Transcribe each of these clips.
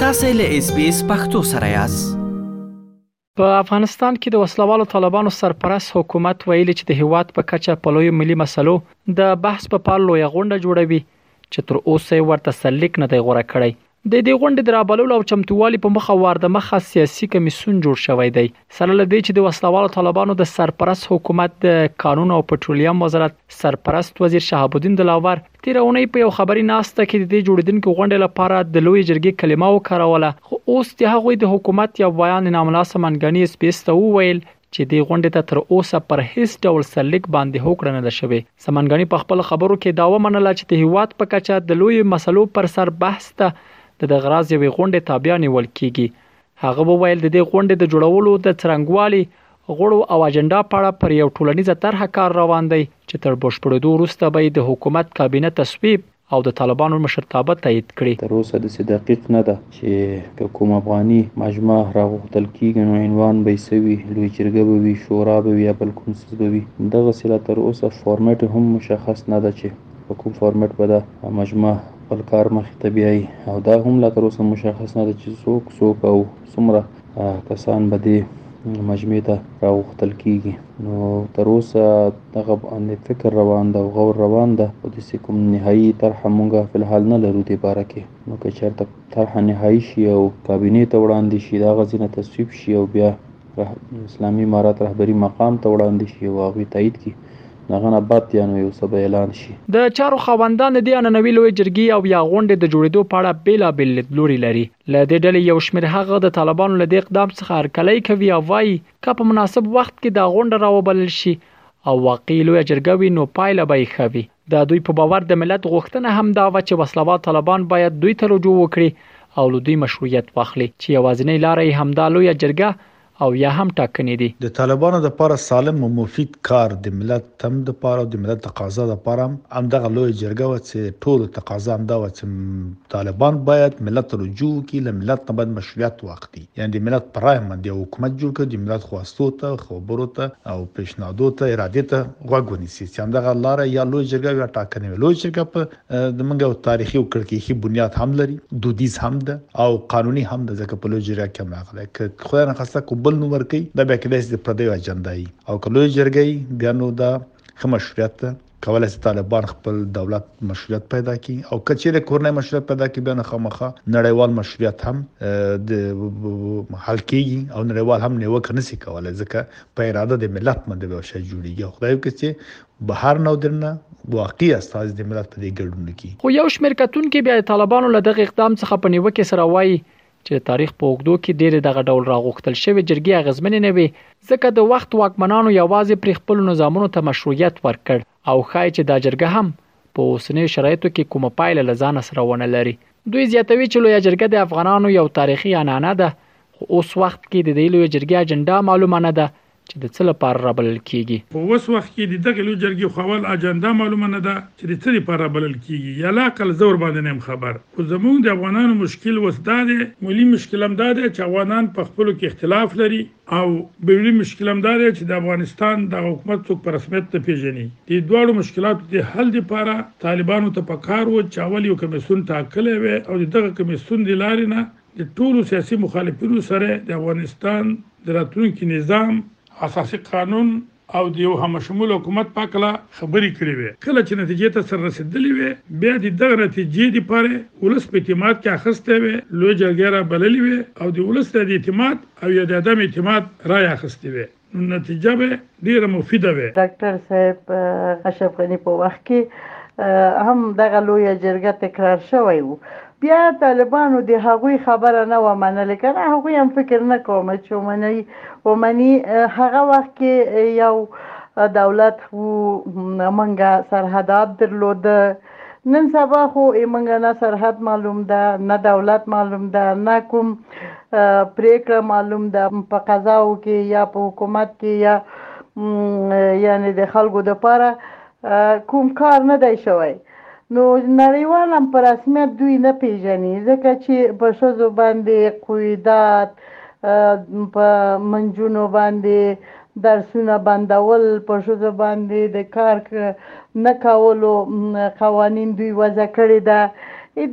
تاسو له اس بي اس پختو سره یاست په افغانستان کې د وسلوالو طالبانو سرپرست حکومت ویلي چې د هیواد په کچه په لوی ملي مسلو د بحث په پار لوی غونډه جوړوي چې تر اوسه ورته سرلیک نه دی غوړه کړی د دې غونډې د رابللو او چمتووالي په مخه وار د مخه سیاسي کمیسیون جوړ شوی دی سره له دې چې د وسلوالو طالبانو د سرپرست حکومت د کانونو او پټرولیم وزارت سرپرست وزیر شهاب الدین دلاور تیر اونۍ په یو خبري ناسته کې د دې جوړیدونکو غونډې لپاره د لوی جرګې کلمه وکاروله خو اوس د هغوی د حکومت یو بیان انعام الله سمنګانی اس بي اس ته وویل چې دې غونډې ته تر اوسه پر هیڅ ډول سرلیک باندې هوکړه نه ده شوې. سمنګاني په خپلو خبرو کې دا ومنله چې د هیواد په کچه د لویو مسلو پر سر بحث ته د دغه راز یوې غونډې تابیا نیول کیږي. هغه وویل د دې غونډې د جوړولو د څرنګوالي، غړو او اجنډا په اړه پر یو ټولنیزه طرحه کار روان دی چې تر بشپړیدو وروسته به یې د حکومت کابینه تصویب او د طالبانو مشرتابه تایید کړي. تر اوسه داسې دقیق نه ده چې که کوم افغاني مجمع راغوښتل کیږي نو عنوان به یې څه وي، لوی جرګه به وي، شورا به وي یا بل کوم څیز به وي. همدغسې لا تر اوسه فورمټ هم مشخص نه ده چې په کوم فورمټ به دا مجمع خپل کار مخې ته بیایي او دا هم لا تر اوسه مشخص نه ده چې څوک څوک او څومره کسان به دې مجمع ته راوختل کیږي نو تر اوسه دغه باندې فکر روان ده او غور روان ده خو داسې کوم نهایی طرحه مونږ په الحال نه لرو دې باره کې نو که چېرته طرحه نهایی شي او کابینې ته وړاندې شي د هغه ځینه تصویب شي او بیا اسلامي امارات رهبري مقام ته وړاندې شي او هغوی تایید کړي د هغه نه بعد بیا نو یو څه به اعلان شي د چارو خاوندان د دې عنعنوي لویې جرګې او یا غونډې د جوړېدو په اړه بېلابېل لیدلوري لري له دې ډلې یو شمېر هغه د طالبانو له دې اقدام څخه هرکلی کوي او وایي که په مناسب وخت کې دا غونډه راوبلل شي او واقعي لویه جرګه وي نو پایله به یې ښه وي د دوی په باور د ملت غوښتنه هم دا وه چې وسلوال طالبان باید دوی ته رجوع وکړي او له دوی مشروعیت واخلي چې یوازینۍ لاره یې همدا لویه جرګه او یا هم ټاکنې دي. د طالبانو لپاره سالم او مفید کار د ملت تم لپاره او د ملت تقاضا لپاره هم همدغه لویه جرګه وه چې ټولو تقاضا همدا وه چې طالبان باید ملت ته رجوع وکړي، له ملت نه باید مشروعیت واخلي، یعنې د ملت په رایه باندې یو حکومت جوړ کړي، د ملت خواستو ته، خبرو ته او پیشنهادو ته، ارادې ته غوږ ونیسي چې همدغه لاره یا لویه جرګه وي یا ټاکنې وي. لویه جرګه په. زموږ تاریخي او کړکېښي بنیاد هم لري، دودیز هم ده او قانوني هم ده، ځکه په لویه جرګه کې هم راغلی، که خدای نخواسته کوم بل نوم ورکوي، دا بیا کېدای شي د پردیو اجندا وي او که لویه جرګه وي، بیا نو دا ښه مشروعیت ده، کولای شي طالبان خپل دولت مشروعیت پیدا کړي او که چېرې کورنی مشروعیت پیدا کړي، بیا نو خامخا نړیوال مشروعیت هم حل کېږي او نړیوال هم نیوکه نشي کولای، ځکه په اراده د ملت باندې به یو شی جوړېږي او خدای وکړي چې بهر نه او درنه واقعي استازي د ملت په دې ګډون کې خو یو شمېر کتونکي بیا د طالبانو له دغه اقدام څخه په نیوکې سره وایي چې د تاریخ په اوږدو کې ډېرې دغه ډول راغوښتل شوې جرګې اغېزمنې نه وي ځکه د وخت واکمنانو یوازې پرې خپلو نظامونو ته مشروعیت ورکړ او ښایي چې دا جرګه هم په اوسنیو شرایطو کې کومه پایله له ځانه سره ونه لري دوی زیاتوي چې لویه جرګه د افغانانو یو تاریخي عنعنه ده خو اوس وخت کې د دې لویې جرګې اجنډا معلومه نه ده چې د څه لپاره رابلل کېږي. په اوس وخت کې د دغې لوی جرګې خواول اجندا معلومه نه ده چې د څه لپاره رابلل کېږي یا لااقل زه ورباندې نه یم خبر خو زموږ د افغانانو مشکل اوس دا دی، ملي مشکل هم دا دی چې افغانان په خپلو کې اختلاف لري او بلي مشکل هم دا دی چې د افغانستان دغه حکومت څوک په رسمیت نه پېژني، د دواړو مشکلاتو د حل لپاره طالبانو ته په کار و چې اول یو کمېسیون ټاکلی وای او د دغه کمېسیون د لارې نه د ټولو سیاسي مخالفینو سره د افغانستان د راتلونکي نظام، اساسي قانون او د یو همهشموله حکومت په هکله خبرې کړې وې. کله چې نتیجې ته سره رسېدلې وې، بیا د دغه نتیجې لپاره ولس په اعتماد کې اخیستی وې، لویه جرګه یې رابللې وې او د ولس نه د اعتماد او یا د عدم اعتماد رایه اخیستې وې. نو نتیجه به ډیره مفیده وي ډاکټر صاحب اشرف غنی په وخت کې هم دغه لوی جرګه تکرار شوی وو بیا طالبانو د هغوی خبره نه و منلې کنه هغوی هم فکر نه کوم چې ومني ومني هغه وخت کې یو دولت وو منګه سرحدات درلوده نن سبا خو ئې مونږ نه سرحد معلوم ده، نه دولت معلوم ده، نه کوم پرېکړه معلوم ده، په قضاوو کې یا په حکومت کې یا یعنې د خلکو د پاره کوم کار نه دی شوی، نو نړیوال هم په رسمیت دوی نه پېژني، ځکه چې په ښځو باندې قویدات، په نجونو باندې درسونه بندول، په ښځو باندې د کار نه کولو قوانین دوی وضع کړې ده،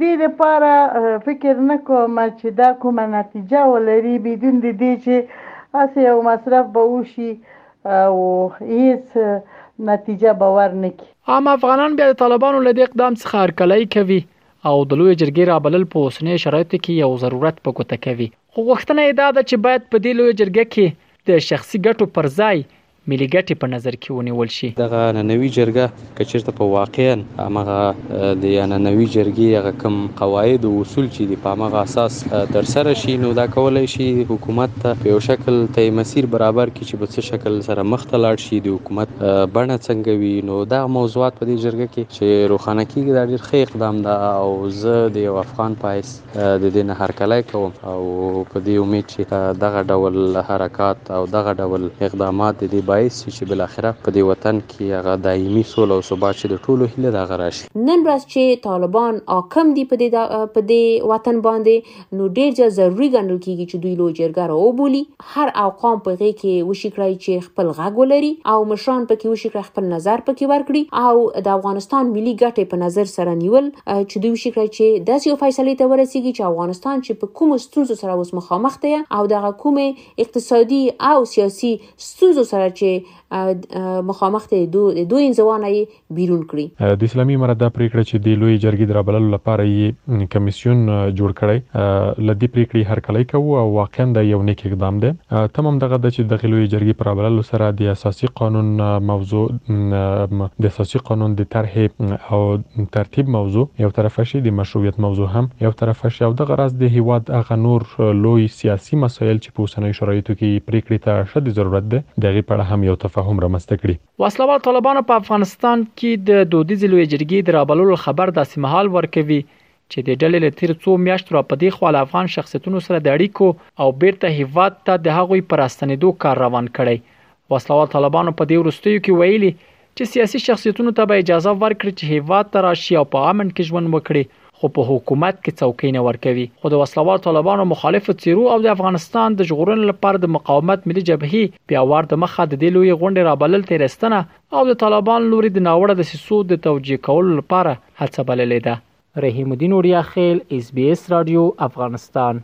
دې لپاره فکر نه کوم چې دا کومه نتیجه ولري بدون د دې چې هسې یو مصرف به وشي او هیڅ نتیجه به ورنه کړي. عام افغانان بیا د طالبانو له دې اقدام څخه هرکلی کوي او د لویې جرګې رابلل په اوسنیو شرایطو کې یو ضرورت په ګوته کوي خو غوښتنه یې دا ده چې باید په دې لویه جرګه کې د شخصي ګټو پر ځای ملي ګټې په نظر کې ونیول شي. دغه عنعنوي جرګه که چېرته په واقعاً همغه د عنعنوي جرګې هغه کوم قواعد او اصول چې دي په همغه اساس تر سره شي نو دا کولای شي حکومت ته په یو شکل ته یې مسیر برابر کړي چې په څه شکل سره مخ ته لاړ شي، د حکومت بڼه څنګه وي نو دا موضوعات په دې جرګه کې چې روښانه کېږي دا ډېر ښه اقدام ده او زه د یو افغان په حیث. د دې نه هرکلی کوم او په دې امید چې دغه ډول حرکات او دغه ډول اقدامات د دې باعث شي چې بالاخره په دې وطن کې هغه دایمي سوله او ثبات چې د ټولو هیله ده هغه راشي. نن ورځ چې طالبان حاکم دي په دې وطن باندې نو ډېر زیات ضروري ګڼل کېږي چې دوی لویه جرګه راوبولي هر او قوم په غي کې وشي کړای چې خپل غږ ولري او مشران پکې وشي کړای خپل نظر پکې ورکړي او د افغانستان ملي ګټې په نظر سره نیول چې دوی وشي کړای چې د یو فیصله ته ورسیږي چې افغانستان چې په کوم ستونزو سره اوس مخامخ دی او دغه کومه اقتصادي او سیاسي ستونزو سره چې مخامخ د دوی دو انزوانه یې بیرون کړي. د اسلامي امارت دا پرېکړه چې د لویې جرګې د رابللو لپاره یې کمېسیون جوړ کړی، له دې پرېکړې هرکلی کوو او واقعاً دا یو نېک اقدام دی. تمه هم دغه ده چې دغې لویې جرګې په رابللو سره د اساسي قانون موضوع، د اساسي قانون د طرحې او ترتیب موضوع یو طرفه شي، د مشروعیت موضوع هم یو طرفه شي او دغه راز د هېواد هغه نور لوی سیاسي مسایل په اوسنیو شرایطو کې یې پریکړې ته ښه د ضرورت دی د هغې په اړه هم یو تفاهم رامنځته کړي. وسله وال طالبانو په افغانستان کې د دودیزې لویې جرګې د رابللو خبر داسې مهال ورکوي چې د ډلې له تېرو څو میاشتو را په دې خوا له افغان شخصیتونو سره د اړیکو او بیرته هیواد ته د هغوی په راستنیدو کار روان کړی وسله وال طالبانو په دې وروستیو کې ویلي چې سیاسي شخصیتونو ته به اجازه ورکړي چې هیواد ته راشي او په امن کې ژوند وکړي خو په حکومت کې څوکۍ نه ورکوي خو د وسلوال طالبانو مخالفو څیرو او د افغانستان د ژغورنې لپاره د مقاومت ملي جبهې پیاوړ د مخه د دې لوی غونډې رابلل تیرستنه او د طالبان لوري د ناوړه د سیسو د توجیه کولو لپاره هڅه بللې ده رحیم الدین اوریا خیل اس بي اس رادیو افغانستان